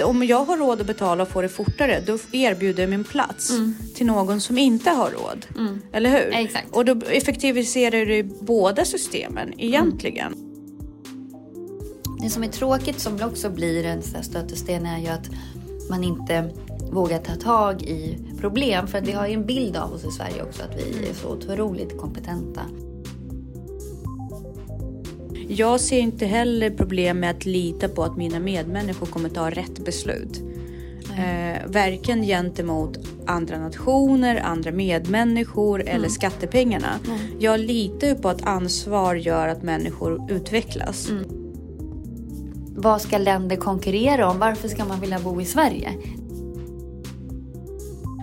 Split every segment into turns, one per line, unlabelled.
om jag har råd att betala och få det fortare, då erbjuder jag min plats till någon som inte har råd. Eller hur?
Exakt.
Och då effektiviserar du båda systemen egentligen.
Det som är tråkigt som också blir en stötesten är ju att man inte vågar ta tag i problem. För att vi har ju en bild av oss i Sverige också att vi är så otroligt kompetenta.
Jag ser inte heller problem med att lita på att mina medmänniskor kommer ta rätt beslut. Eh, varken gentemot andra nationer, andra medmänniskor eller skattepengarna. Jag litar ju på att ansvar gör att människor utvecklas.
Vad ska länder konkurrera om? Varför ska man vilja bo i Sverige?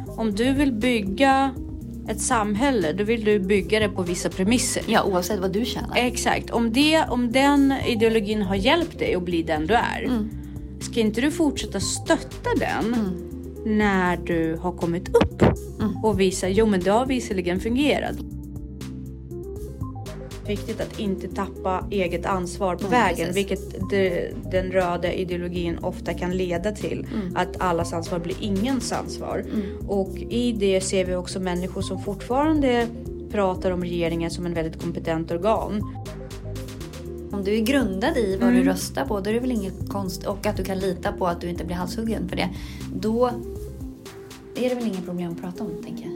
Om du vill bygga ett samhälle, då vill du bygga det på vissa premisser.
Ja, oavsett vad du tjänar.
Exakt. Om, det, om den ideologin har hjälpt dig att bli den du är, ska inte du fortsätta stötta den när du har kommit upp och visa, jo men det har visserligen fungerat. Viktigt att inte tappa eget ansvar på vägen,
precis.
vilket det, den röda ideologin ofta kan leda till. Att allas ansvar blir ingens ansvar. Och i det ser vi också människor som fortfarande pratar om regeringen som en väldigt kompetent organ.
Om du är grundad i vad du röstar på, då är det väl inget konst och att du kan lita på att du inte blir halshuggen för det. Då är det väl inget problem att prata om, tänker jag.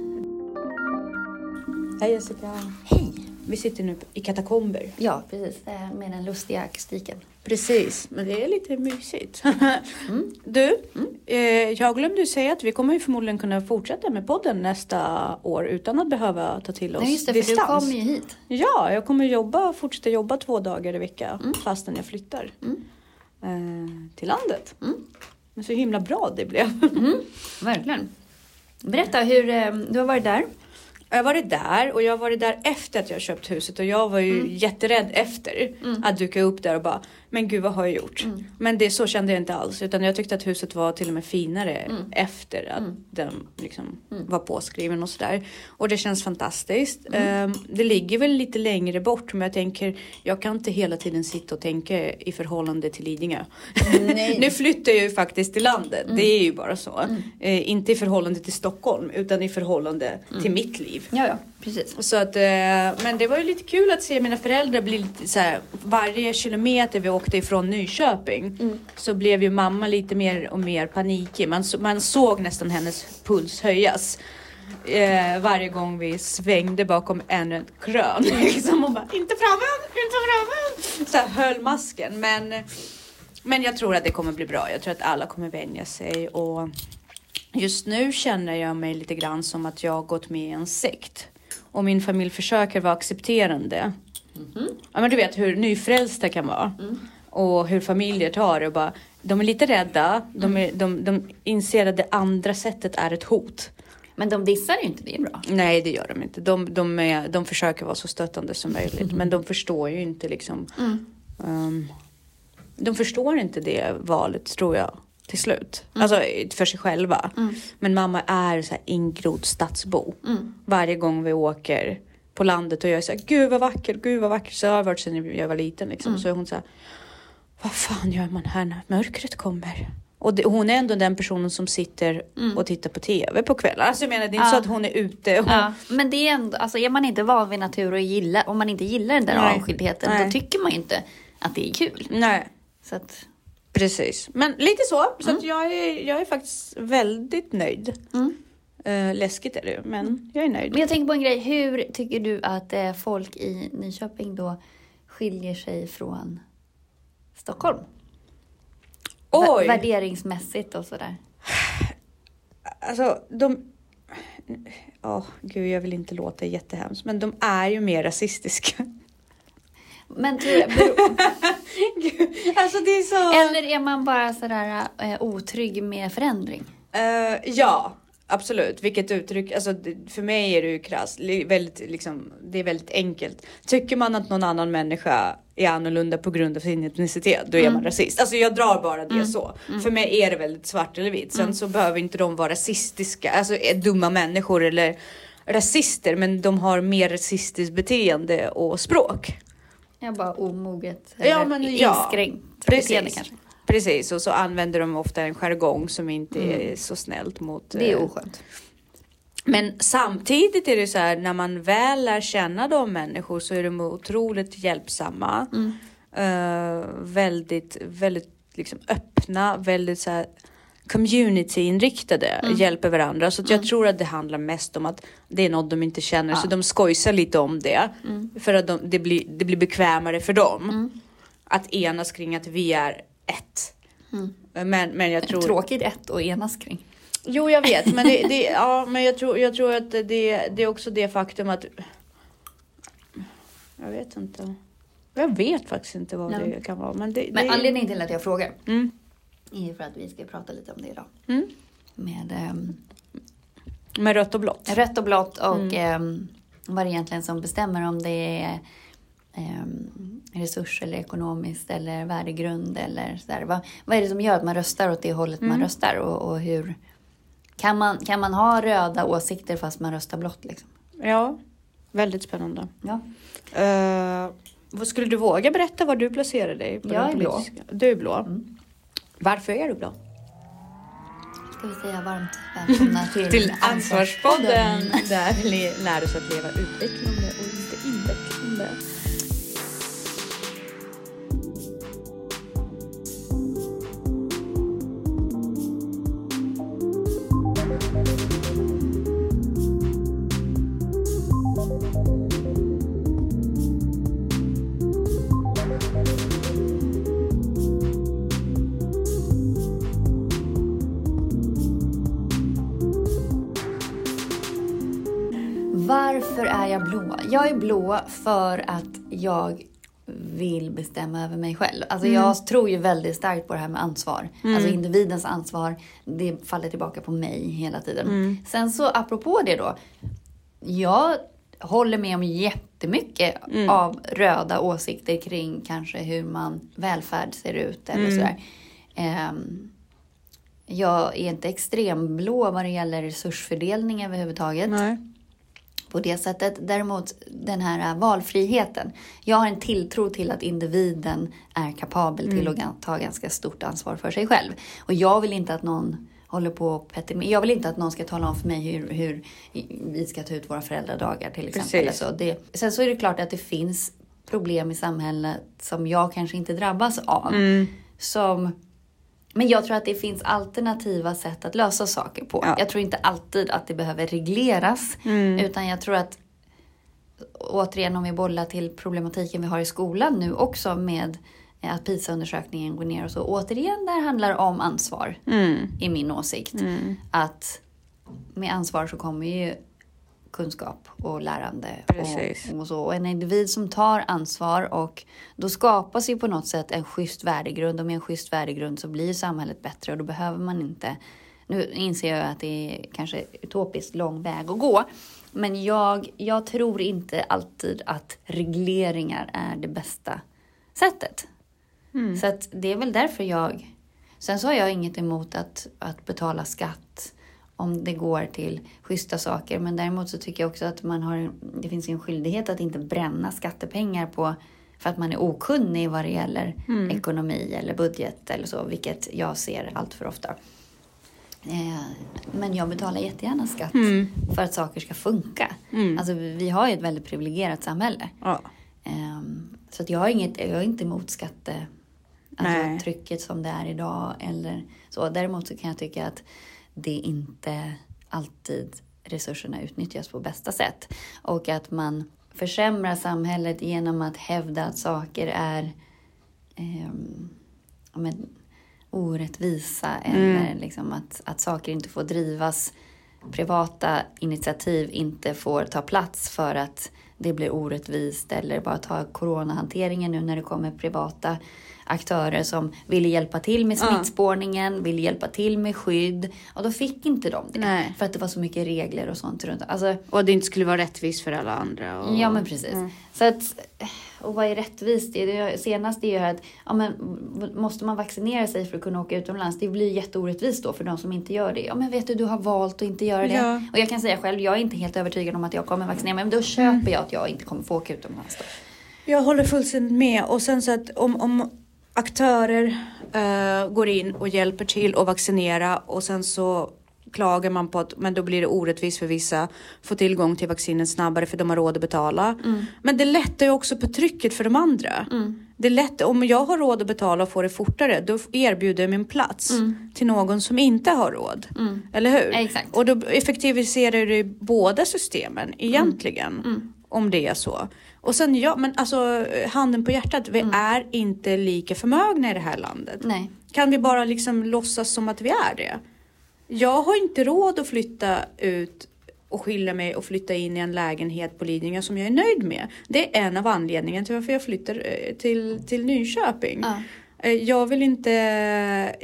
Hej Jessica.
Hej!
Vi sitter nu i katakomber.
Ja, precis. eh, Med den lustiga akustiken.
Precis, men det är lite mysigt. Du, eh, jag glömde säga att vi kommer ju förmodligen kunna fortsätta med podden nästa år utan att behöva ta till oss
Nej, just det, för du
distans.
kommer ju hit.
Ja, jag kommer jobba, fortsätta jobba två dagar i veckan fastän jag flyttar eh, till landet. Men så himla bra det blev.
Verkligen. Berätta, hur, eh, du har varit där.
Jag har varit där och jag har varit där efter att jag köpt huset och jag var ju jätterädd efter att dyka upp där och bara men gud vad har jag gjort? Men det så kände jag inte alls utan jag tyckte att huset var till och med finare efter att den liksom var påskriven och sådär. Och det känns fantastiskt. Ehm, det ligger väl lite längre bort men jag tänker jag kan inte hela tiden sitta och tänka i förhållande till Lidingö. Nu flyttar jag ju faktiskt till landet, det är ju bara så. Eh, inte i förhållande till Stockholm utan i förhållande till mitt liv.
Ja, ja, precis.
Så att, eh, men det var ju lite kul att se mina föräldrar bli lite så här, varje kilometer vi åkte ifrån Nyköping så blev ju mamma lite mer och mer panikig. Man, man såg nästan hennes puls höjas. Eh, varje gång vi svängde bakom ännu ett krön. Liksom, bara, inte framme, inte framme. Så här, höll masken. Men, men jag tror att det kommer bli bra. Jag tror att alla kommer vänja sig. Och just nu känner jag mig lite grann som att jag har gått med i en sekt. Och min familj försöker vara accepterande. Ja, men du vet hur nyfrälsta kan vara. Och hur familjer tar det och bara, de är lite rädda. De, är, de, de inser att det andra sättet är ett hot.
Men de dissar ju inte, det är bra.
Nej, det gör de inte. De, de, är, de försöker vara så stöttande som möjligt. Men de förstår ju inte liksom. ehm, de förstår inte det valet tror jag till slut. Alltså för sig själva. Men mamma är så här ingrodd stadsbo. Varje gång vi åker på landet och jag är så här, gud vad vackert, gud vad vackert. Så har jag varit sedan jag var liten liksom. Så är hon så här, vad fan gör man här när mörkret kommer? Och det, hon är ändå den personen som sitter och tittar på TV på kvällar. Alltså jag menar det är inte
Ja.
så att hon är ute och
Ja, men det är ändå, alltså är man inte van vid natur och gillar, om man inte gillar den där
Nej.
avskildheten,
Nej.
då tycker man ju inte att det är kul.
Nej,
Så att,
precis. Men lite så. Så att jag, är, jag är faktiskt väldigt nöjd. Eh, läskigt är det ju, men jag är nöjd.
men jag tänker på en grej, hur tycker du att eh, folk i Nyköping då skiljer sig från Stockholm?
Oj!
Värderingsmässigt och sådär.
Alltså de... Åh, gud, jag vill inte låta jättehemskt, men de är ju mer rasistiska.
Men tror jag,
Gud, alltså det är så...
eller är man bara sådär eh, otrygg med förändring?
Eh, ja, absolut. Vilket uttryck, alltså för mig är det ju krasst. Väldigt, liksom, det är väldigt enkelt. Tycker man att någon annan människa är annorlunda på grund av sin etnicitet, då är man rasist. Alltså jag drar bara det så. För mig är det väldigt svart eller vitt. Sen så behöver inte de vara rasistiska, alltså är dumma människor eller rasister, men de har mer rasistiskt beteende och språk.
Jag bara omoget,
Ja,
eller
men ja.
inskränkt
Precis.
beteende kanske.
Precis, och så använder de ofta en jargong som inte är så snällt mot...
Det är
eh,
oskönt.
Men samtidigt är det så här, när man väl lär känna de människor så är de otroligt hjälpsamma. Eh, väldigt, väldigt liksom öppna, väldigt så här communityinriktade, hjälper varandra. Så jag tror att det handlar mest om att det är något de inte känner, så de skojsar lite om det. För att de, det, blir, det blir bekvämare för dem. Att enas kring att vi är ett. Men, men jag tror...
Tråkigt ett att enas kring.
Jo, jag vet, men, det, det, ja, men jag, tror, jag tror att det, det är också det faktum att... Jag vet inte. Jag vet faktiskt inte vad
Nej.
det kan vara. Men, det,
Men anledningen till att jag frågar
Mm.
Är för att vi ska prata lite om det idag.
Mm.
Med ehm,
Med rött och blått.
rött och blått och
Mm.
ehm, vad det egentligen som bestämmer om det är ehm, resurs eller ekonomiskt eller värdegrund eller sådär. Vad, vad är det som gör att man röstar åt det hållet man
Mm.
röstar och, och hur kan man, kan man ha röda åsikter fast man röstar blått liksom?
Ja, väldigt spännande.
Ja.
Uh, skulle du våga berätta var du placerar dig? På
Jag är blå.
Du är blå.
Mm.
Varför är du blå?
Ska vi säga varmt välkomna till,
Till Ansvarspodden! Där vi lär oss att leva utvecklande och inte invecklande.
Varför är jag blå? Jag är blå för att jag vill bestämma över mig själv. Alltså jag tror ju väldigt starkt på det här med ansvar. Alltså individens ansvar, det faller tillbaka på mig hela tiden. Sen så apropå det då. Jag håller med om jättemycket av röda åsikter kring kanske hur man välfärd ser ut eller sådär. Ehm, jag är inte extremblå vad det gäller resursfördelning överhuvudtaget
Nej.
På det sättet. Däremot den här äh, valfriheten. Jag har en tilltro till att individen är kapabel till att ta ganska stort ansvar för sig själv. Och jag vill inte att någon håller på och petter. Jag vill inte att någon ska tala om för mig hur, hur vi ska ta ut våra föräldradagar till exempel.
Precis.
Alltså det, sen så är det klart att det finns problem i samhället som jag kanske inte drabbas av. Som men jag tror att det finns alternativa sätt att lösa saker på.
Ja.
Jag tror inte alltid att det behöver regleras. Utan jag tror att, återigen om vi bollar till problematiken vi har i skolan nu också med att PISA-undersökningen går ner och så. Återigen, där handlar det om ansvar
Mm.
i min åsikt. Att med ansvar så kommer ju kunskap och lärande. Och, och, så. och en individ som tar ansvar och då skapas ju på något sätt en schysst värdegrund och med en schysst värdegrund så blir samhället bättre och då behöver man inte nu inser jag att det är kanske utopiskt lång väg att gå. Men jag, jag tror inte alltid att regleringar är det bästa sättet. Så att det är väl därför jag... Sen så har jag inget emot att, att betala skatt om det går till schyssta saker. Men däremot så tycker jag också att man har, det finns en skyldighet att inte bränna skattepengar på för att man är okunnig vad det gäller ekonomi eller budget eller så, vilket jag ser allt för ofta. Eh, Men jag betalar jättegärna skatt för att saker ska funka. Alltså, vi har ju ett väldigt privilegierat samhälle.
Ja.
Ehm, Så att jag, har inget, jag är inte emot skatte, alltså trycket som det är idag. Eller så. Däremot så kan jag tycka att det inte alltid resurserna utnyttjas på bästa sätt. Och att man försämrar samhället genom att hävda att saker är ja, men, orättvisa eller liksom att, att saker inte får drivas. Privata initiativ inte får ta plats för att det blir orättvist eller bara ta coronahanteringen nu när det kommer privata aktörer som ville hjälpa till med
Ja.
smittspårningen, ville hjälpa till med skydd och då fick inte de det.
Nej.
För att det var så mycket regler och sånt runt. Alltså,
Och att det inte skulle vara rättvist för alla andra. Och...
Ja men precis. Så att, och vad är rättvist? Det det senaste är ju att ja, men, måste man vaccinera sig för att kunna åka utomlands? Det blir jätteorättvist då för de som inte gör det. Ja men vet du, du har valt att inte göra det.
Ja.
Och jag kan säga själv, jag är inte helt övertygad om att jag kommer vaccinera mig. Men då köper jag att jag inte kommer få åka utomlands då.
Jag håller fullständigt med. Och sen så att om, om aktörer eh, går in och hjälper till att vaccinera och sen så klagar man på att men då blir det orättvist för vissa få tillgång till vaccinen snabbare för de har råd att betala. Men det lättar ju också på trycket för de andra. Det är lätt, om jag har råd att betala och får det fortare då erbjuder jag min plats till någon som inte har råd. Eller hur?
Exakt.
Och då effektiviserar det båda systemen egentligen. Om det är så. Och sen ja, men alltså handen på hjärtat, vi är inte lika förmögna i det här landet.
Nej.
Kan vi bara liksom låtsas som att vi är det? Jag har inte råd att flytta ut och skilja mig och flytta in i en lägenhet på Lidingö som jag är nöjd med. Det är en av anledningarna till varför jag flyttar eh, till, till Nyköping.
Ja.
Eh, Jag vill inte...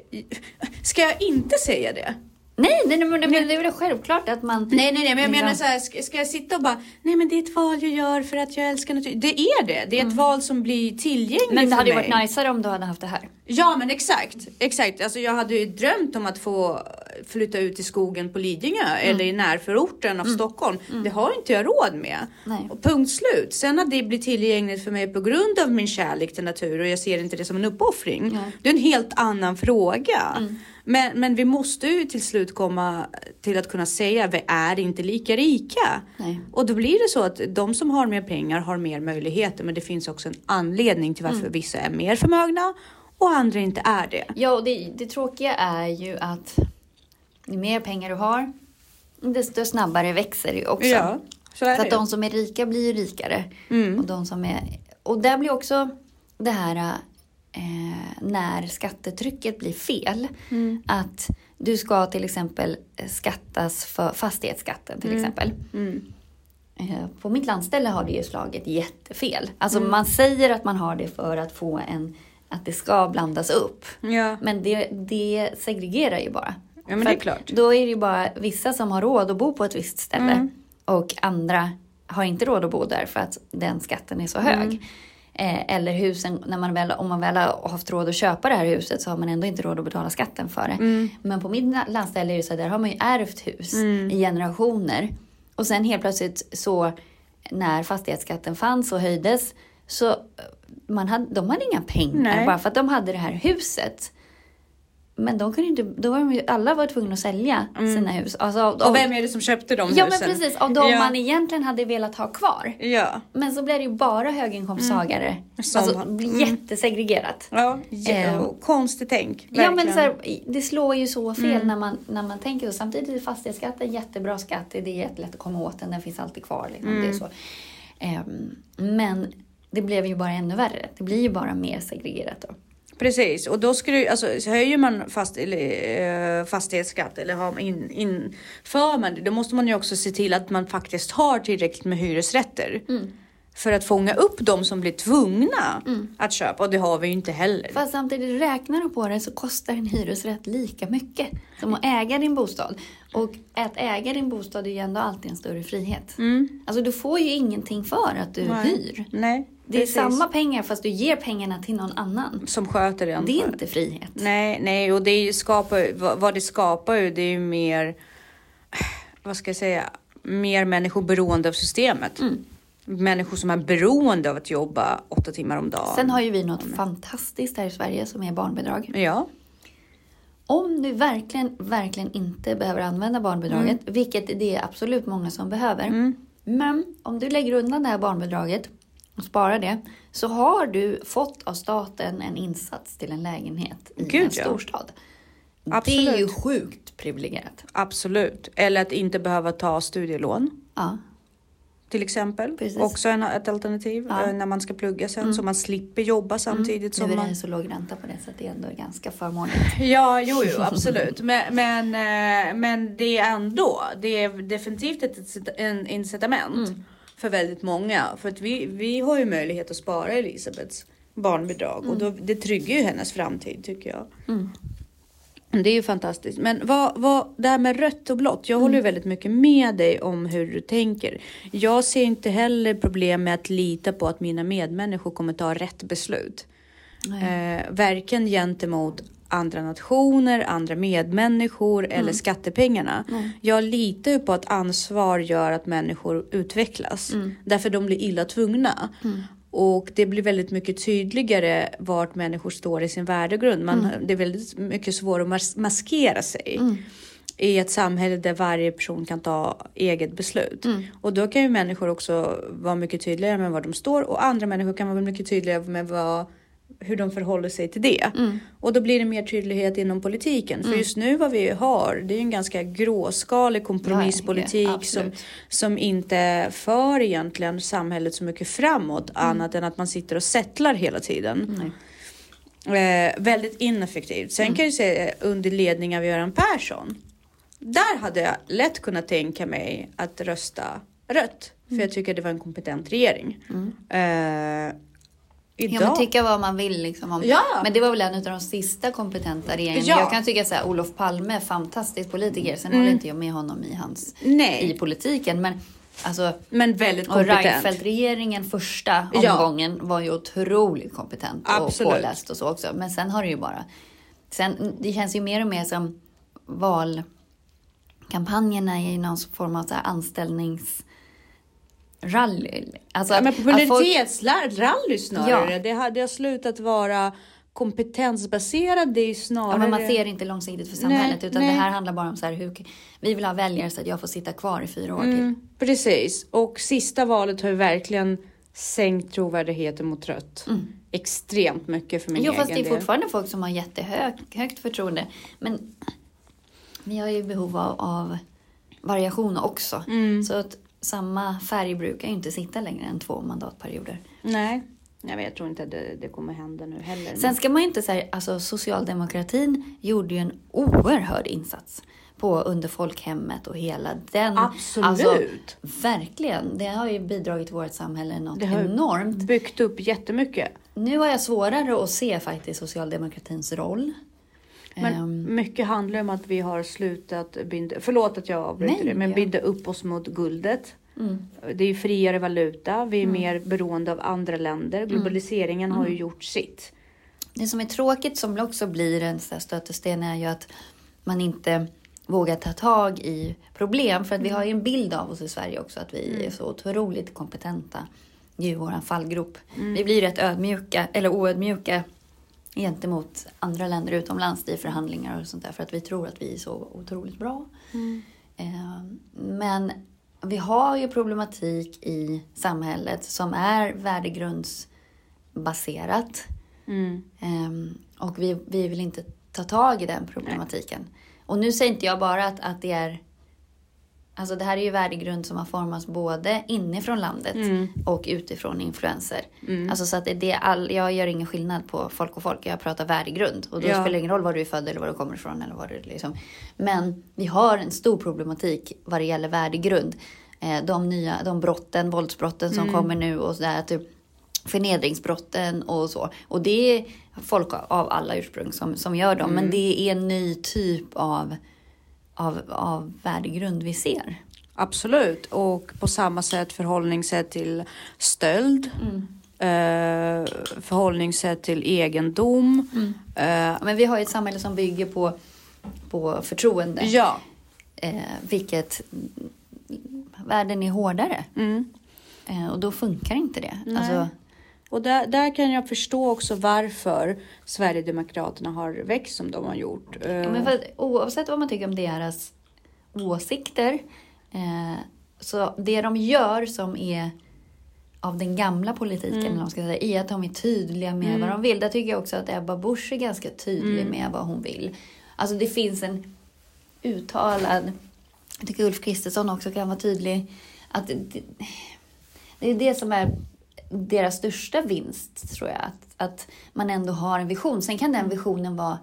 Ska jag inte säga det?
Nej, nej, nej, men det, men det är väl självklart att man...
Nej, nej, nej, men jag menar så här, ska, ska jag sitta och bara, nej men det är ett val jag gör för att jag älskar natur. Det är det, det är ett val som blir tillgängligt
Mm. Men det
för
hade ju
mig.
varit najsare om du hade haft det här.
Ja men exakt, exakt. Alltså jag hade ju drömt om att få flytta ut i skogen på Lidingö
Mm.
eller i närförorten av Stockholm. Det har inte jag råd med.
Nej.
Och punkt slut. Sen att det blir tillgängligt för mig på grund av min kärlek till natur och jag ser inte det som en uppoffring.
Nej.
Det är en helt annan fråga. Men, men vi måste ju till slut komma till att kunna säga vi är inte lika rika.
Nej.
Och då blir det så att de som har mer pengar har mer möjligheter men det finns också en anledning till varför
Mm.
vissa är mer förmögna och andra inte är det.
Ja, och det, det tråkiga är ju att ju mer pengar du har, desto snabbare växer det också.
Ja, så är
Så att
det.
de som är rika blir ju rikare.
Mm.
Och, de som är, och där blir också det här eh, när skattetrycket blir fel.
Mm.
Att du ska till exempel skattas för fastighetsskatten till exempel.
Mm.
Eh, På mitt landställe har det ju slagit jättefel. Alltså
Mm.
man säger att man har det för att få en, att det ska blandas upp.
Ja.
Men det, det segregerar ju bara.
Ja, men
För
det är klart.
Då är det ju bara vissa som har råd att bo på ett visst ställe.
Mm.
Och andra har inte råd att bo där för att den skatten är så hög.
Mm.
Eh, eller husen, när man väl, om man väl har haft råd att köpa det här huset så har man ändå inte råd att betala skatten för det.
Mm.
Men på min landställe är det så att där har man ju ärvt hus i generationer. Och sen helt plötsligt så när fastighetsskatten fanns och höjdes så eh, man hade, de hade inga pengar
Nej.
bara för att de hade det här huset. Men de kunde inte, då var de ju, alla var tvungna att sälja sina hus. Alltså, av-
Och vem är det som köpte de
Ja men
husen?
precis, av de
ja.
man egentligen hade velat ha kvar.
Ja.
Men så blev det ju bara höginkomsttagare.
Som
Alltså
mm.
jättesegregerat.
Ja, ja
Eh.
konstigt tänk.
Ja men
verkligen.
så här, det slår ju så fel
Mm.
när, man, när man tänker så. Samtidigt är fastighetsskatten jättebra skatt. Det är jättelätt att komma åt den. Den finns alltid kvar. Liksom.
Mm.
Det är så. Ehm, men det blev ju bara ännu värre. Det blir ju bara mer segregerat då.
Precis, och då skulle, alltså, höjer man fast, eller, eh, fastighetsskatt eller har in, inför man det, då måste man ju också se till att man faktiskt har tillräckligt med hyresrätter.
Mm.
För att fånga upp de som blir tvungna att köpa och det har vi ju inte heller.
Fast samtidigt räknar du på det så kostar en hyresrätt lika mycket som att äga din bostad. Och att äga din bostad är ju ändå alltid en större frihet. Alltså du får ju ingenting för att du
Mm. Nej.
hyr.
Nej,
Det är
precis.
samma pengar fast du ger pengarna till någon annan.
Som sköter det.
Det är inte frihet.
Nej, nej, och det skapar, vad det skapar ju, det är ju mer, vad ska jag säga, mer människor beroende av systemet.
Mm.
Människor som är beroende av att jobba åtta timmar om dagen.
Sen har ju vi något fantastiskt här i Sverige som är barnbidrag.
Ja,
Om du verkligen, verkligen inte behöver använda barnbidraget, vilket det är absolut många som behöver. Men om du lägger undan det här barnbidraget och sparar det, så har du fått av staten en insats till en lägenhet i
Gud,
en
ja.
storstad. Det är ju
Absolut.
sjukt privilegierat.
absolut. Eller att inte behöva ta studielån.
Ja.
Till exempel.
Precis.
Också en, ett alternativ
Ja.
eh, när man ska plugga sen. Så man slipper jobba samtidigt
Nu
som
är
man...
det så låg ränta på det så det är ändå ganska förmånligt.
Ja, jo, jo, absolut. Men, men, eh, men det är ändå, det är definitivt ett incita- en incitament för väldigt många. För att vi, vi har ju möjlighet att spara Elisabeths barnbidrag och då, det tryggar ju hennes framtid tycker jag. Det är ju fantastiskt. Men vad, vad, det här med rött och blått. Jag håller ju väldigt mycket med dig om hur du tänker. Jag ser inte heller problem med att lita på att mina medmänniskor kommer ta rätt beslut. Eh, varken gentemot andra nationer, andra medmänniskor eller skattepengarna. Jag litar ju på att ansvar gör att människor utvecklas. Därför de blir illa tvungna. Och det blir väldigt mycket tydligare vart människor står i sin värdegrund. Man, Det är väldigt mycket svårare att mas maskera sig. i ett samhälle där varje person kan ta eget beslut. Och då kan ju människor också vara mycket tydligare med var de står och andra människor kan vara mycket tydligare med vad, hur de förhåller sig till det. Och då blir det mer tydlighet inom politiken. För just nu vad vi har, det är ju en ganska gråskalig kompromisspolitik
Ja,
som, som inte för egentligen samhället så mycket framåt annat än att man sitter och settlar hela tiden. Eh, väldigt ineffektivt. Sen kan jag säga under ledning av Göran Persson. Där hade jag lätt kunnat tänka mig att rösta rött. För jag tycker det var en kompetent regering. Eh,
Ja,
idag.
men tycka vad man vill liksom om.
Ja.
Men det var väl en av de sista kompetenta regeringarna.
Ja.
Jag kan tycka så här, Olof Palme, fantastisk politiker. Sen håller inte jag med honom i hans,
Nej.
i politiken. Men alltså,
Men väldigt
och
kompetent.
Reinfeldt-regeringen första
Ja.
omgången var ju otroligt kompetent och
Absolut.
påläst och så också. Men sen har det ju bara... Sen, det känns ju mer och mer som valkampanjerna är ju någon form av så här anställningsrally. Alltså,
Ja, men popularitetsrally snarare.
Ja.
Det hade jag slutat vara kompetensbaserad. Det är snarare...
Ja, men man ser inte långsiktigt för samhället
Nej,
utan
nej.
det här handlar bara om så här, hur, vi vill ha väljare så att jag får sitta kvar i fyra år till.
Mm, precis. Och sista valet har ju verkligen sänkt trovärdigheten mot rött. Extremt mycket för min
Mm. Jo,
egen
fast det är
del.
fortfarande folk som har jättehögt förtroende. Men vi har ju behov av, av variation också.
Mm.
Så att samma färg brukar ju inte sitta längre än två mandatperioder.
Nej, jag, vet, jag tror inte att det, det kommer hända nu heller.
Sen ska man ju inte säga, alltså socialdemokratin gjorde ju en oerhörd insats på under folkhemmet och hela den.
Absolut.
Alltså, verkligen. Det har ju bidragit till vårt samhälle något
det har
enormt.
byggt upp jättemycket.
Nu har jag svårare att se faktiskt socialdemokratins roll.
Men
Ehm,
mycket handlar om att vi har slutat binda, förlåt att jag avbryter det, men
ja.
binda upp oss mot guldet.
mm.
Det är ju friare valuta, vi är mer beroende av andra länder. Globaliseringen har ju gjort sitt.
Det som är tråkigt som också blir en stötesten är ju att man inte vågar ta tag i problem. För att vi har ju en bild av oss i Sverige också att vi är så otroligt kompetenta i våran fallgrop. Vi blir rätt ödmjuka, eller oödmjuka gentemot andra länder utomlands i förhandlingar och sånt där för att vi tror att vi är så otroligt bra. Eh, Men vi har ju problematik i samhället som är värdegrundsbaserat.
Mm.
Ehm, och vi, vi vill inte ta tag i den problematiken. Och nu säger inte jag bara att, att det är... Alltså det här är ju värdegrund som har formats både inifrån landet och utifrån influenser. Alltså så att det är all, jag gör ingen skillnad på folk och folk. Jag pratar värdegrund. Och då
Ja.
spelar det ingen roll var du är född eller var du kommer ifrån. Eller vad du liksom. Men vi har en stor problematik vad det gäller värdegrund. Eh, de nya de brotten, våldsbrotten som kommer nu och sådär. Typ, förnedringsbrotten och så. Och det är folk av alla ursprung som, som gör dem. Men det är en ny typ av, av, av värdegrund vi ser.
Absolut, och på samma sätt förhållningssätt till stöld. Eh, förhållningssätt till egendom. Eh,
Men vi har ju ett samhälle som bygger på, på förtroende.
ja.
Eh, vilket världen är hårdare.
Mm.
Eh, och då funkar inte det.
Nej.
Alltså,
Och där, där kan jag förstå också varför Sverigedemokraterna har växt som de har gjort.
Men för oavsett vad man tycker om deras åsikter. Eh, så det de gör som är av den gamla politiken, eller vad man ska säga, är att de är tydliga med vad de vill. Där tycker jag också att Ebba Busch är ganska tydlig med vad hon vill. Alltså det finns en uttalad, jag tycker Ulf Kristersson också kan vara tydlig, att det, det är det som är deras största vinst, tror jag. Att, att man ändå har en vision. Sen kan den visionen vara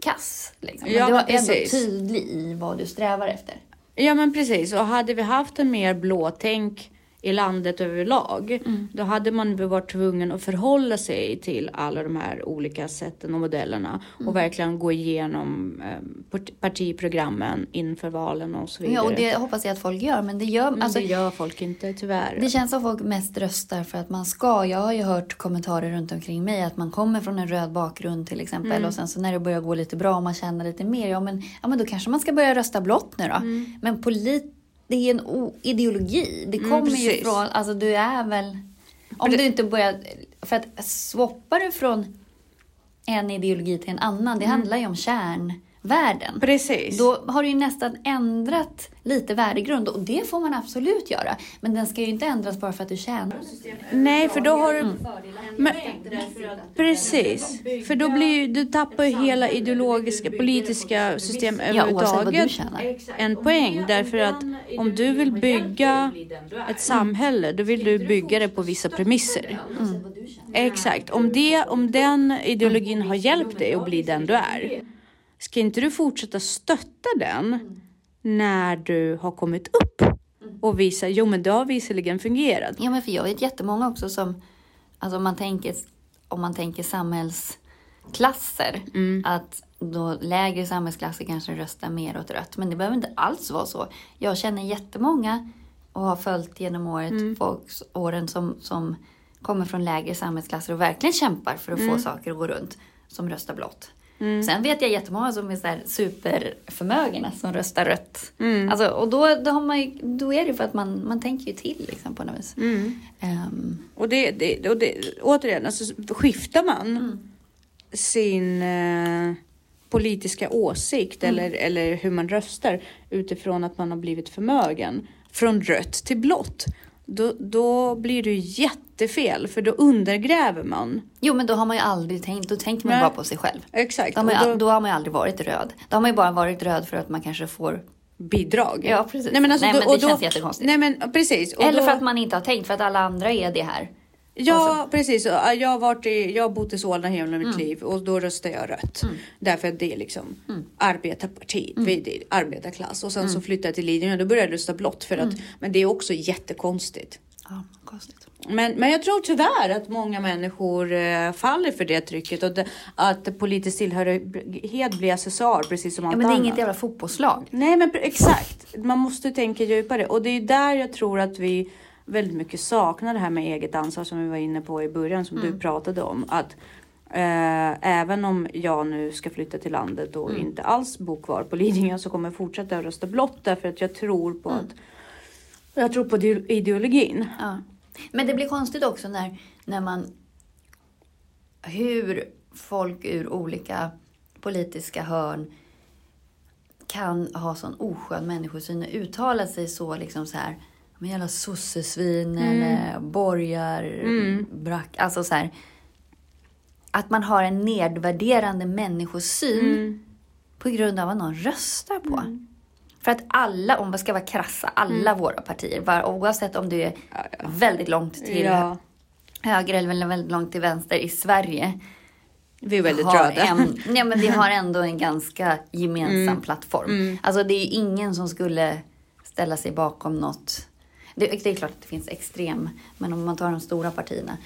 kass. Liksom. Men
Ja,
du är ändå tydlig i vad du strävar efter.
Ja men precis och hade vi haft en mer blåtänk i landet överlag
Mm.
då hade man varit tvungen att förhålla sig till alla de här olika sätten och modellerna
Mm.
och verkligen gå igenom eh, part- partiprogrammen inför valen och så vidare.
Ja, och det hoppas jag att folk gör. Men det gör...
men
Alltså,
det gör folk inte tyvärr.
Det känns som folk mest röstar för att man ska. Jag har ju hört kommentarer runt omkring mig att man kommer från en röd bakgrund till exempel
Mm.
och sen så när det börjar gå lite bra och man känner lite mer, ja men, ja, men då kanske man ska börja rösta blått nu då. Men polit, det är en ideologi. Det
Mm,
kommer ju
precis.
från, alltså du är väl Om du inte börjar... För att swappar du från en ideologi till en annan, det handlar ju om kärnvärden.
Precis.
Då har du ju nästan ändrat lite värdegrund och det får man absolut göra. Men den ska ju inte ändras bara för att du tjänar.
Nej, för då har du... Men, precis. För då blir ju, du tappar ju hela ideologiska, politiska system
Ja,
överhuvudtaget
tjänar.
en poäng. Därför att om du vill bygga ett samhälle, då vill du bygga det på vissa premisser. Exakt. Om, det, om den ideologin har hjälpt dig att bli den du är, ska inte du fortsätta stötta den när du har kommit upp och visa, jo men det har visserligen fungerat.
Ja, men för jag vet jättemånga också som, alltså om man tänker, om man tänker samhällsklasser, att då lägre samhällsklasser kanske röstar mer åt rött. Men det behöver inte alls vara så. Jag känner jättemånga och har följt genom året, folks, åren som, som kommer från lägre samhällsklasser och verkligen kämpar för att få saker att gå runt, som röstar blått. Sen vet jag jättemånga som är så här superförmögna som röstar rött. Alltså, och då, då, har man ju, då är det för att man, man tänker ju till liksom, på något vis. Ehm,
Och det, det, och det återigen, alltså, skiftar man sin eh, politiska åsikt eller, eller hur man röstar utifrån att man har blivit förmögen från rött till blått, då, då blir det ju jättefel för då undergräver man.
Jo, men då har man ju aldrig tänkt, då tänker man
Nej.
bara på sig själv.
Exakt.
Då har, man al- då har man ju aldrig varit röd. Då har man ju bara varit röd för att man kanske får...
bidrag.
Ja, precis.
Nej men, alltså,
Nej,
då,
men det
och då,
känns jättekonstigt.
Nej men precis.
Eller
då,
för att man inte har tänkt, för att alla andra är det här.
Ja, precis. Jag har, varit i, jag har bott i Solna hela mitt liv och då röstar jag rött. Därför att det är liksom arbetarpartiet, vi är arbetarklass. Och sen så flyttade jag till Lidingö och då började jag rösta blått. För att, Men det är också jättekonstigt.
Ja, konstigt.
Men, men jag tror tyvärr att många människor eh, faller för det trycket och det, att politisk tillhörighet blir accessoar precis som allt
Ja, men det är
annat.
inget jävla fotbollslag.
Nej men exakt. Man måste tänka djupare och det är där jag tror att vi väldigt mycket saknar det här med eget ansvar som vi var inne på i början som du pratade om. Att eh, även om jag nu ska flytta till landet och inte alls bo kvar på Lidingö så kommer jag fortsätta att rösta blått därför att jag tror på att jag tror på ide- ideologin.
Ja. Men det blir konstigt också när, när man... Hur folk ur olika politiska hörn kan ha sån oskön människosyn och uttala sig så liksom så här men jävla sossesvin eller borgar, brack, alltså så här. Att man har en nedvärderande människosyn på grund av vad någon röstar på. För att alla, om man ska vara krassa, alla våra partier, var, oavsett om du är väldigt långt till
Ja,
höger eller väldigt långt till vänster i Sverige.
vi är väldigt
har
röda.
En, nej, men vi har ändå en ganska gemensam plattform. Alltså det är ju ingen som skulle ställa sig bakom något. Det, det är klart att det finns extrem, men om man tar de stora partierna.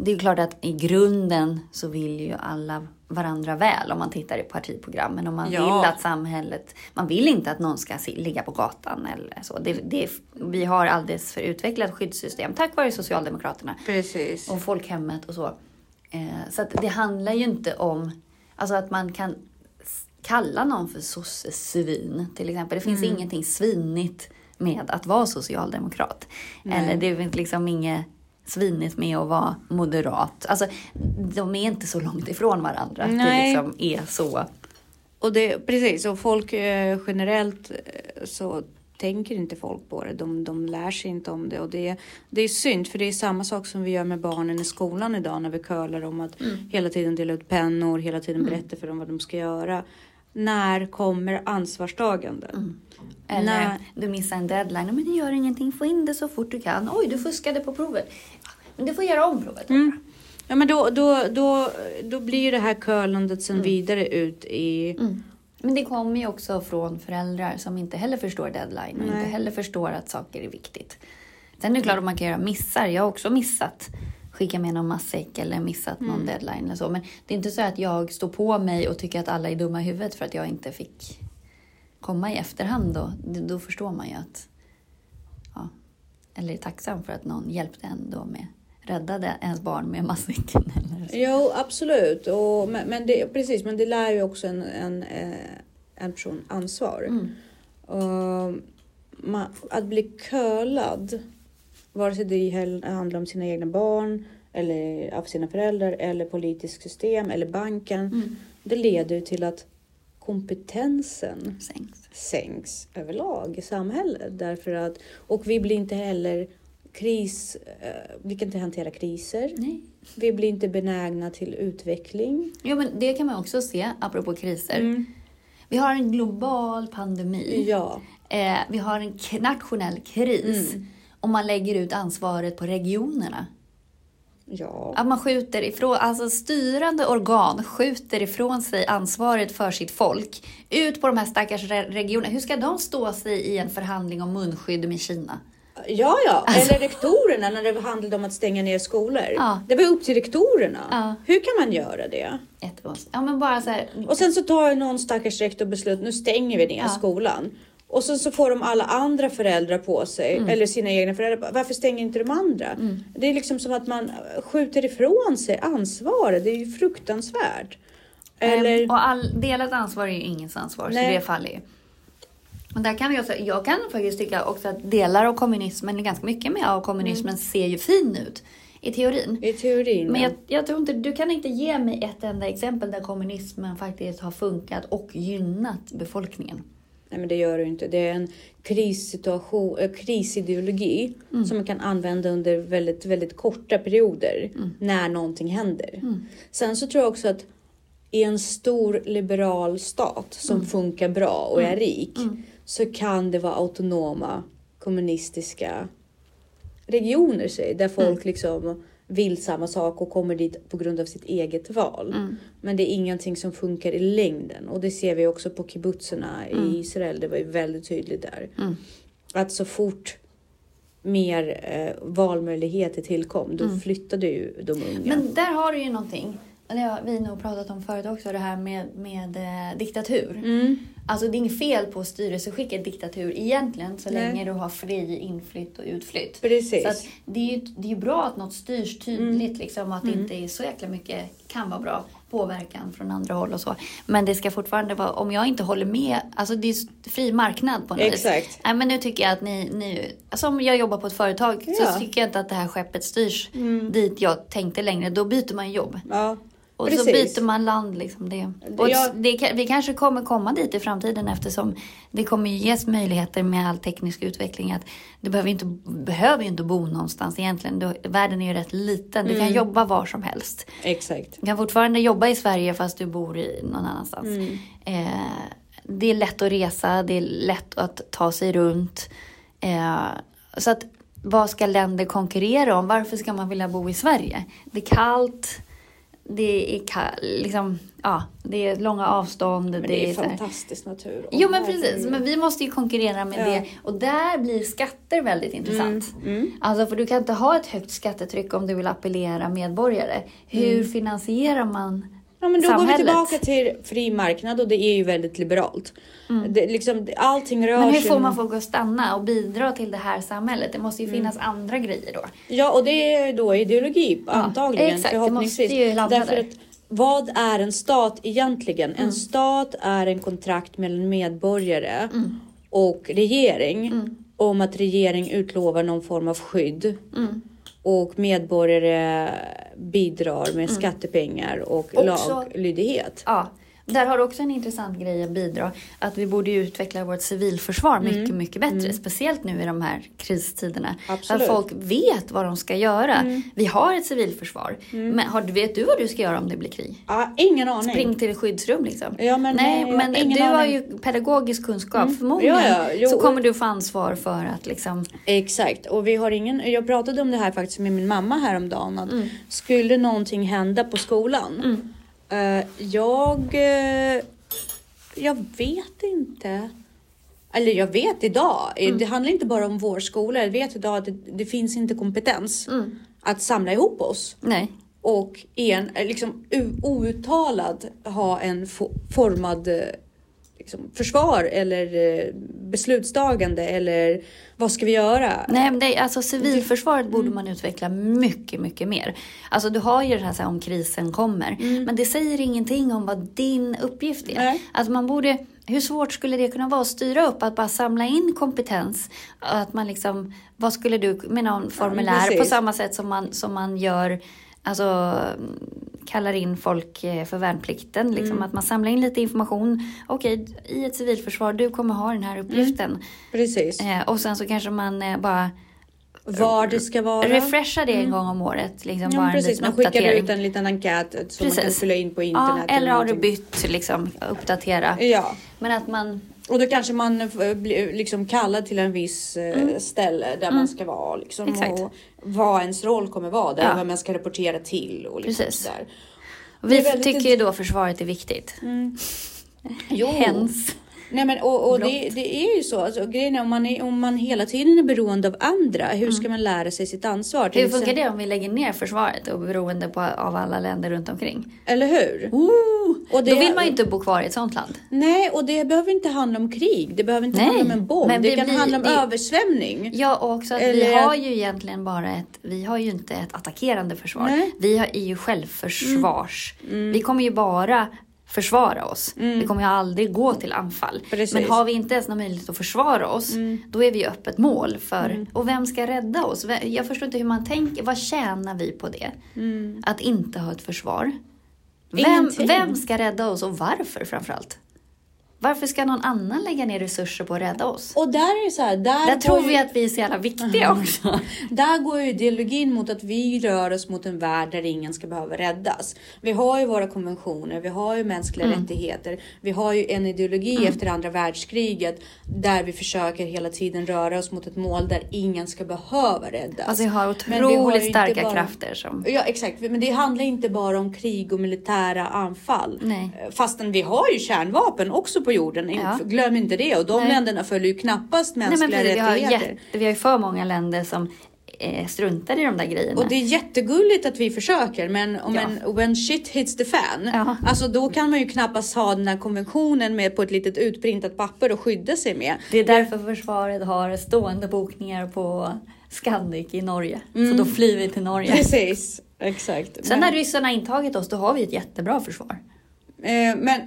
Det är ju klart att i grunden så vill ju alla varandra väl om man tittar i partiprogrammen. Om man
Ja.
vill att samhället... Man vill inte att någon ska ligga på gatan eller så. Det, det, vi har alldeles för utvecklat skyddssystem tack vare Socialdemokraterna
Precis.
och folkhemmet och så. Eh, så det handlar ju inte om alltså att man kan kalla någon för sossesvin till exempel. Det finns ingenting svinigt med att vara socialdemokrat. Eller det finns liksom inget svinigt med att vara moderat. Alltså, de är inte så långt ifrån varandra. att Det
Nej.
liksom är så.
Och det, precis, och folk eh, generellt eh, så tänker inte folk på det. De, de lär sig inte om det och det, det är synd för det är samma sak som vi gör med barnen i skolan idag när vi curlar om att hela tiden dela ut pennor, hela tiden berätta för dem vad de ska göra. När kommer ansvarstagande?
Eller
Nej.
du missar en deadline. Men det gör ingenting, få in det så fort du kan. Oj, du fuskade på provet. Men du får göra om provet.
Ja men då, då, då, då blir det här curlandet sen vidare ut i
Men det kommer ju också från föräldrar som inte heller förstår deadline och inte
Nej.
heller förstår att saker är viktigt. Sen är det klart att man kan göra missar. Jag har också missat skicka med någon matsäck eller missat någon deadline eller så. Men det är inte så att jag står på mig och tycker att alla är dumma i huvudet för att jag inte fick komma i efterhand då. Då förstår man ju att... Ja, eller är tacksam för att någon hjälpte en då med räddade ens barn med matsäcken. Eller så.
Jo, absolut. Och, men, men det, precis, men det lär ju också en, en, eh, en person ansvar. Och man, att bli curlad vare sig det handlar om sina egna barn eller av sina föräldrar eller politiskt system eller banken.
Mm.
Det leder ju till att kompetensen
Sänks.
sänks överlag i samhället. Därför att, och vi blir inte heller kris, eh, vi kan inte hantera kriser.
Nej.
Vi blir inte benägna till utveckling.
Jo, men det kan man också se, apropå kriser.
Mm.
Vi har en global pandemi.
Ja,
Eh, vi har en nationell kris.
Mm.
Och man lägger ut ansvaret på regionerna.
Ja.
Att man skjuter ifrån, alltså styrande organ skjuter ifrån sig ansvaret för sitt folk ut på de här stackars re- regionerna. Hur ska de stå sig i en förhandling om munskydd med Kina?
Ja, ja. Eller rektorerna när det handlade om att stänga ner skolor.
Ja.
Det var upp till rektorerna.
Ja.
Hur kan man göra det?
Ja, men bara så här.
Och sen så tar någon stackars rektor beslut, nu stänger vi ner
Ja.
skolan. Och sen så får de alla andra föräldrar på sig,
Mm.
eller sina egna föräldrar. Varför stänger inte de andra? Det är liksom som att man skjuter ifrån sig ansvaret. Det är ju fruktansvärt. Eller,
Ehm, Och all, delat ansvar är ju ingens ansvar,
Nej.
så det faller ju. Och där kan också, jag kan faktiskt tycka också att delar av kommunismen, ganska mycket med av kommunismen,
Mm.
ser ju fin ut i teorin.
i teorin.
Men
ja.
jag, jag tror inte, du kan inte ge mig ett enda exempel där kommunismen faktiskt har funkat och gynnat befolkningen.
Nej men det gör ju inte. Det är en krissituation, äh, krisideologi
Mm.
som man kan använda under väldigt, väldigt korta perioder
Mm.
när någonting händer. Sen så tror jag också att i en stor liberal stat som
Mm.
funkar bra och är rik så kan det vara autonoma kommunistiska regioner sig där folk liksom vill samma sak och kommer dit på grund av sitt eget val. Men det är ingenting som funkar i längden och det ser vi också på kibbutzerna i Israel. Det var ju väldigt tydligt där. Att så fort mer eh, valmöjligheter tillkom, då flyttade ju de unga.
Men där har du ju någonting. Det har vi nog pratat om förut också, det här med, med eh, diktatur.
Mm.
Alltså det är inget fel på styrelseskicket diktatur egentligen, så
Nej.
länge du har fri inflytt och utflytt.
Precis.
Så att det är ju det är bra att något styrs tydligt, liksom, att det inte är så jäkla mycket, kan vara bra, påverkan från andra håll och så. Men det ska fortfarande vara, om jag inte håller med, alltså det är fri marknad på något vis.
Exakt.
Nej men nu tycker jag att ni, ni alltså om jag jobbar på ett företag
Ja. Mm.
så tycker jag inte att det här skeppet styrs dit jag tänkte längre. Då byter man jobb.
Ja,
Och
precis.
så byter man land. Liksom det. Och det, vi kanske kommer komma dit i framtiden eftersom det kommer ju ges möjligheter med all teknisk utveckling. Att du behöver ju inte, behöver ju inte bo någonstans egentligen. Du, världen är ju rätt liten. Du
Mm.
kan jobba var som helst.
Exakt.
Du kan fortfarande jobba i Sverige fast du bor i någon annanstans.
Mm.
Eh, det är lätt att resa, det är lätt att ta sig runt. Eh, så att vad ska länder konkurrera om? Varför ska man vilja bo i Sverige? Det är kallt, det är, liksom, ja, det är långa avstånd.
Men det är
så här-
fantastisk natur.
Jo men precis, men vi måste ju konkurrera med
Ja.
det. Och där blir skatter väldigt intressant.
Mm.
Alltså för du kan inte ha ett högt skattetryck om du vill appellera medborgare. Hur
Mm.
finansierar man
Ja, men då går vi
samhället?
tillbaka till fri marknad och det är ju väldigt liberalt. Det, liksom, det- allting rör
Mm. Men hur
sig
får man folk att stanna och bidra till det här samhället? Det måste ju
Mm.
finnas andra grejer då.
Ja, och det är då ideologi antagligen.
exakt. Det
förhoppningsvis.
måste ju landa
Därför
där.
att vad är en stat egentligen?
Mm.
En stat är en kontrakt mellan medborgare
Mm.
och regering om att regering utlovar någon form av skydd.
Mm.
Och medborgare bidrar med skattepengar och
Mm. Också-
laglydighet.
Ja, där har du också en intressant grej att bidra. Att vi borde utveckla vårt civilförsvar
Mm.
mycket, mycket bättre. Speciellt nu i de här kristiderna.
Absolut.
Att folk vet vad de ska göra. Vi har ett civilförsvar. Men har, vet du vad du ska göra om det blir krig?
Ja, ingen aning.
Spring till skyddsrum liksom.
Ja, men,
Nej,
eh,
men du har
aning.
ju pedagogisk kunskap. Förmodligen
Ja, ja,
så kommer du få ansvar för att liksom...
Exakt, och vi har ingen, jag pratade om det här faktiskt med min mamma häromdagen. Att
Mm.
Skulle någonting hända på skolan? Eh, jag, eh, jag vet inte. Eller jag vet idag, eh,
Mm.
det handlar inte bara om vår skola. Jag vet idag att det, det finns inte kompetens
Mm.
att samla ihop oss.
Nej.
Och en, liksom outtalad ha en fo- formad liksom, försvar eller eh, beslutstagande eller vad ska vi göra?
Nej, men det, alltså civilförsvaret borde man utveckla mycket, mycket mer. Alltså du har ju det här så här, om krisen kommer, men det säger ingenting om vad din uppgift är.
Nej.
Alltså man borde, hur svårt skulle det kunna vara att styra upp, att bara samla in kompetens? Att man liksom, vad skulle du med någon formulär på
precis.
samma sätt som man, som man gör Alltså mm, kallar in folk eh, för värnplikten. Liksom, Att man samlar in lite information. Okej, i ett civilförsvar, du kommer ha den här uppgiften.
Precis.
Eh, och sen så kanske man eh, bara
Var det ska vara.
refreshar det en gång om året. Liksom
Ja,
bara
precis, man skickar
uppdatering.
ut en liten enkät som man kan
Precis.
fylla in på
Ja,
internet.
eller har du bytt, liksom, uppdatera.
Ja,
Men att man,
och då kanske man eh, blir liksom kallad till en viss eh, ställe där man ska vara. Liksom,
Mm. Exakt.
och vad ens roll kommer vara där,
Ja.
vad man ska rapportera till och liksom
Precis.
sådär.
och vi
väldigt
tycker ju då försvaret är viktigt.
Jo.
Hens.
Nej men och, och det, det är ju så. Alltså, grejen är om man, är, om man hela tiden är beroende av andra, hur ska man lära sig sitt ansvar? Till
Mm. Hur funkar
exempel-
det om vi lägger ner försvaret och är beroende på, av alla länder runt omkring?
Eller hur?
Ooh,
Och det-
Då vill man ju inte bo kvar i ett sånt land.
Nej, och det behöver inte handla om krig. Det behöver inte
Nej,
handla om en bomb.
men
Det
vi
kan
blir-
handla om
det-
översvämning.
Ja, och också att vi
Eller-
har ju egentligen bara ett, vi har ju inte ett attackerande försvar.
Nej. Mm.
Vi har, är ju självförsvars. Vi kommer ju bara försvara oss. Vi kommer ju aldrig gå till anfall.
Mm. Precis. Mm.
Men har vi inte ens någon möjlighet att försvara oss, då är vi ju öppet mål för, och vem ska rädda oss? Jag förstår inte hur man tänker, vad tjänar vi på det? Att inte ha ett försvar. Vem,
Mm. Ingenting.
vem ska rädda oss och varför framförallt? Varför ska någon annan lägga ner resurser på att rädda oss?
Och där är så här, där,
Där tror
ju,
vi att vi är så jävla viktiga också.
där går ju ideologin mot att vi rör oss mot en värld där ingen ska behöva räddas. Vi har ju våra konventioner, vi har ju mänskliga
Mm.
rättigheter. Vi har ju en ideologi efter andra världskriget där vi försöker hela tiden röra oss mot ett mål där ingen ska behöva räddas.
Alltså vi har
Men vi har
otroligt starka
bara-
krafter som...
Ja exakt, men det handlar inte bara om krig och militära anfall.
Nej.
Fastän vi har ju kärnvapen också på jorden,
Ja.
glöm inte det. Och de
Nej.
länderna följer ju knappast
Nej,
mänskliga
men precis, vi, har
rättigheter.
jätte, vi har ju för många länder som eh, struntar i de där grejerna.
Och det är jättegulligt att vi försöker men om
Ja.
en, when shit hits the fan,
Ja.
alltså då kan man ju knappast ha den här konventionen med på ett litet utprintat papper och skydda sig med.
Det är därför försvaret har stående bokningar på Scandic i Norge.
Mm.
Så då flyr vi till Norge.
Precis, exakt.
Sen
men,
när ryssarna intagit oss, då har vi ett jättebra försvar.
eh, men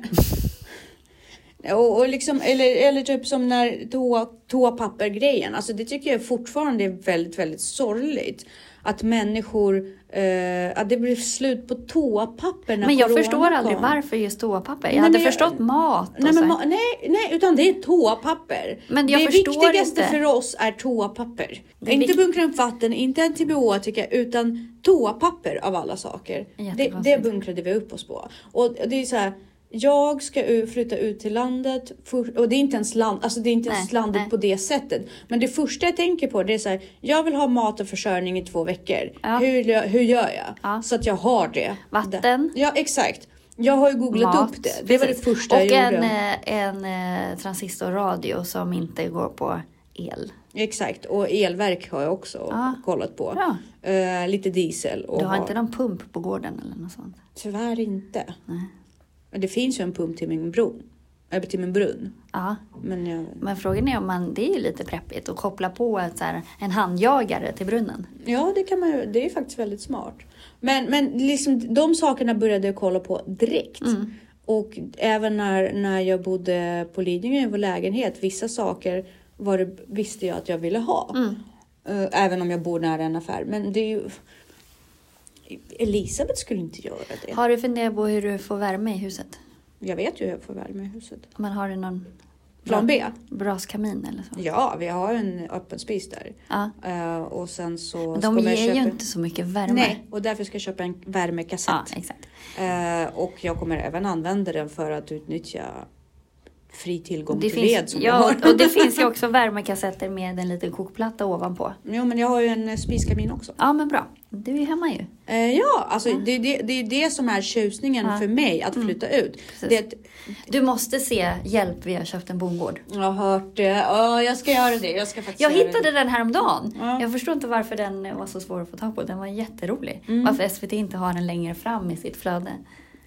och, och liksom, eller, eller typ som när toa, toapapper-grejen, alltså det tycker jag fortfarande är väldigt, väldigt sorgligt. Att människor, eh, att det blev slut på toapapper när
Men jag förstår aldrig
kom.
varför just toapapper. Jag
Nej,
hade
jag-
förstått mat och
Nej, men, ma- nej, nej, utan det är toapapper.
Men jag
det viktigaste
inte.
för oss är toapapper.
Det
inte
vik-
bunkra upp vatten, inte antibiotika, utan toapapper av alla saker. Det, det bunkrade vi upp oss på. Och det är så här, jag ska flytta ut till landet för, och det är inte ens land, alltså det är inte
Nej,
ens landet
nej.
på det sättet. Men det första jag tänker på det är så här, jag vill ha mat och försörjning i två veckor.
Ja.
Hur, hur gör jag?
Ja.
Så att jag har det.
Vatten.
Ja, exakt. Jag har ju googlat
Mat,
upp det. Det var det första
och
jag gjorde.
en, eh, en eh, transistorradio som inte går på el.
Exakt, och elverk har jag också
Ja.
kollat på. Eh, lite diesel. Och
Du har inte någon pump på gården eller något sånt?
Tyvärr inte.
Nej.
Det finns ju en pump till min bron. Eller till min brunn.
Ja,
Men jag,
men frågan är om man, det är ju lite preppigt att koppla på ett, så här, en handjagare till brunnen.
ja, det kan man. Det är faktiskt väldigt smart. Men, men liksom, de sakerna började jag kolla på direkt.
Mm.
Och även när, när jag bodde på Lidingö i vår lägenhet. Vissa saker var det, visste jag att jag ville ha.
Mm.
Eh, även om jag bor nära en affär. Men det är ju... Elisabeth skulle inte göra det.
Har du funderat på hur du får värme i huset?
Jag vet ju hur jag får värme i huset.
Men har du någon
Plan B?
braskamin eller så?
Ja, vi har en öppen spis där.
Ja.
Eh, och sen så...
Men de ger ju
köpa-
inte så mycket värme.
Nej, och därför ska jag köpa en värmekassett.
Ja, exakt.
Eh, och jag kommer även använda den för att utnyttja fri tillgång
Det
till
finns,
ved som
ja, och det finns ju också värmekassetter med en liten kokplatta ovanpå.
Jo, men jag har ju en eh, spiskamin också.
Ja, men bra. Du är hemma ju.
Eh, ja, alltså Det, det, det är det som är tjusningen
Ja.
för mig att flytta ut.
Precis.
Det,
Du måste se Hjälp, vi har köpt en bondgård.
jag har hört det. Ja, jag ska göra det. Jag ska faktiskt
Jag hittade den häromdagen.
Ja.
Jag förstår inte varför den var så svår att få tag på. Den var jätterolig.
Mm.
Varför SVT inte har den längre fram i sitt flöde.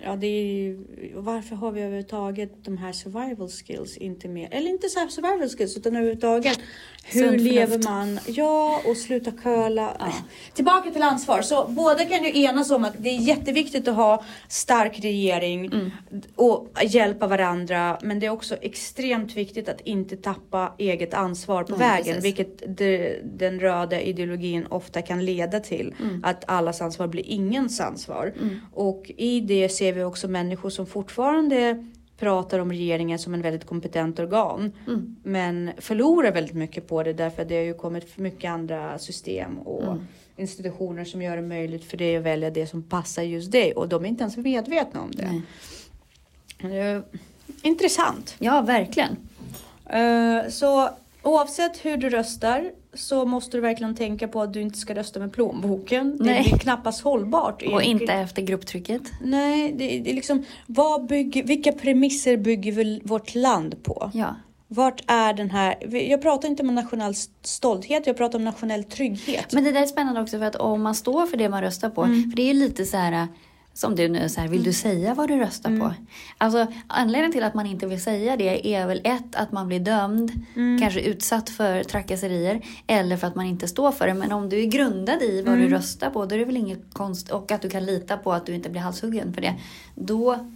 Ja, det är ju, varför har vi överhuvudtaget de här survival skills inte mer? Eller inte så survival skills, utan överhuvudtaget hur lever man? Ja, och sluta curla. Ja. Tillbaka till ansvar. Så båda kan ju enas om att det är jätteviktigt att ha stark regering
Mm.
och hjälpa varandra. Men det är också extremt viktigt att inte tappa eget ansvar på
Nej,
vägen,
precis.
vilket det, den röda ideologin ofta kan leda till.
Mm.
Att allas ansvar blir ingens ansvar. Och i det ser vi också människor som fortfarande pratar om regeringen som en väldigt kompetent organ.
Mm.
Men förlorar väldigt mycket på det därför att det har ju kommit för mycket andra system och
Mm.
institutioner som gör det möjligt för dig att välja det som passar just dig. Och de är inte ens medvetna om det. Det är intressant.
Ja, verkligen.
Eh, Så oavsett hur du röstar så måste du verkligen tänka på att du inte ska rösta med plånboken. Det
Nej.
blir knappast hållbart.
Och inte efter grupptrycket.
Nej, det, det är liksom, vad bygger, vilka premisser bygger vi vårt land på?
Ja.
Vart är den här, jag pratar inte om nationell stolthet, jag pratar om nationell trygghet.
Men det där är spännande också för att om man står för det man röstar på. För det är ju lite så här som du nu, så här, vill du säga vad du röstar på? Alltså anledningen till att man inte vill säga det är väl ett, att man blir dömd, kanske utsatt för trakasserier, eller för att man inte står för det. Men om du är grundad i vad du röstar på, då är det väl inget konst, och att du kan lita på att du inte blir halshuggen för det, då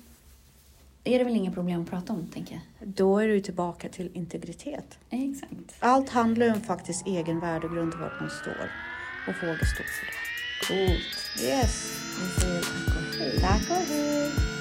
är det väl inget problem att prata om, tänker jag.
Då är du tillbaka till integritet.
Exakt.
Allt handlar ju om faktiskt egen värdegrund, vart man står. Och våga stå för det.
Coolt.
Yes.
Vi säger tack och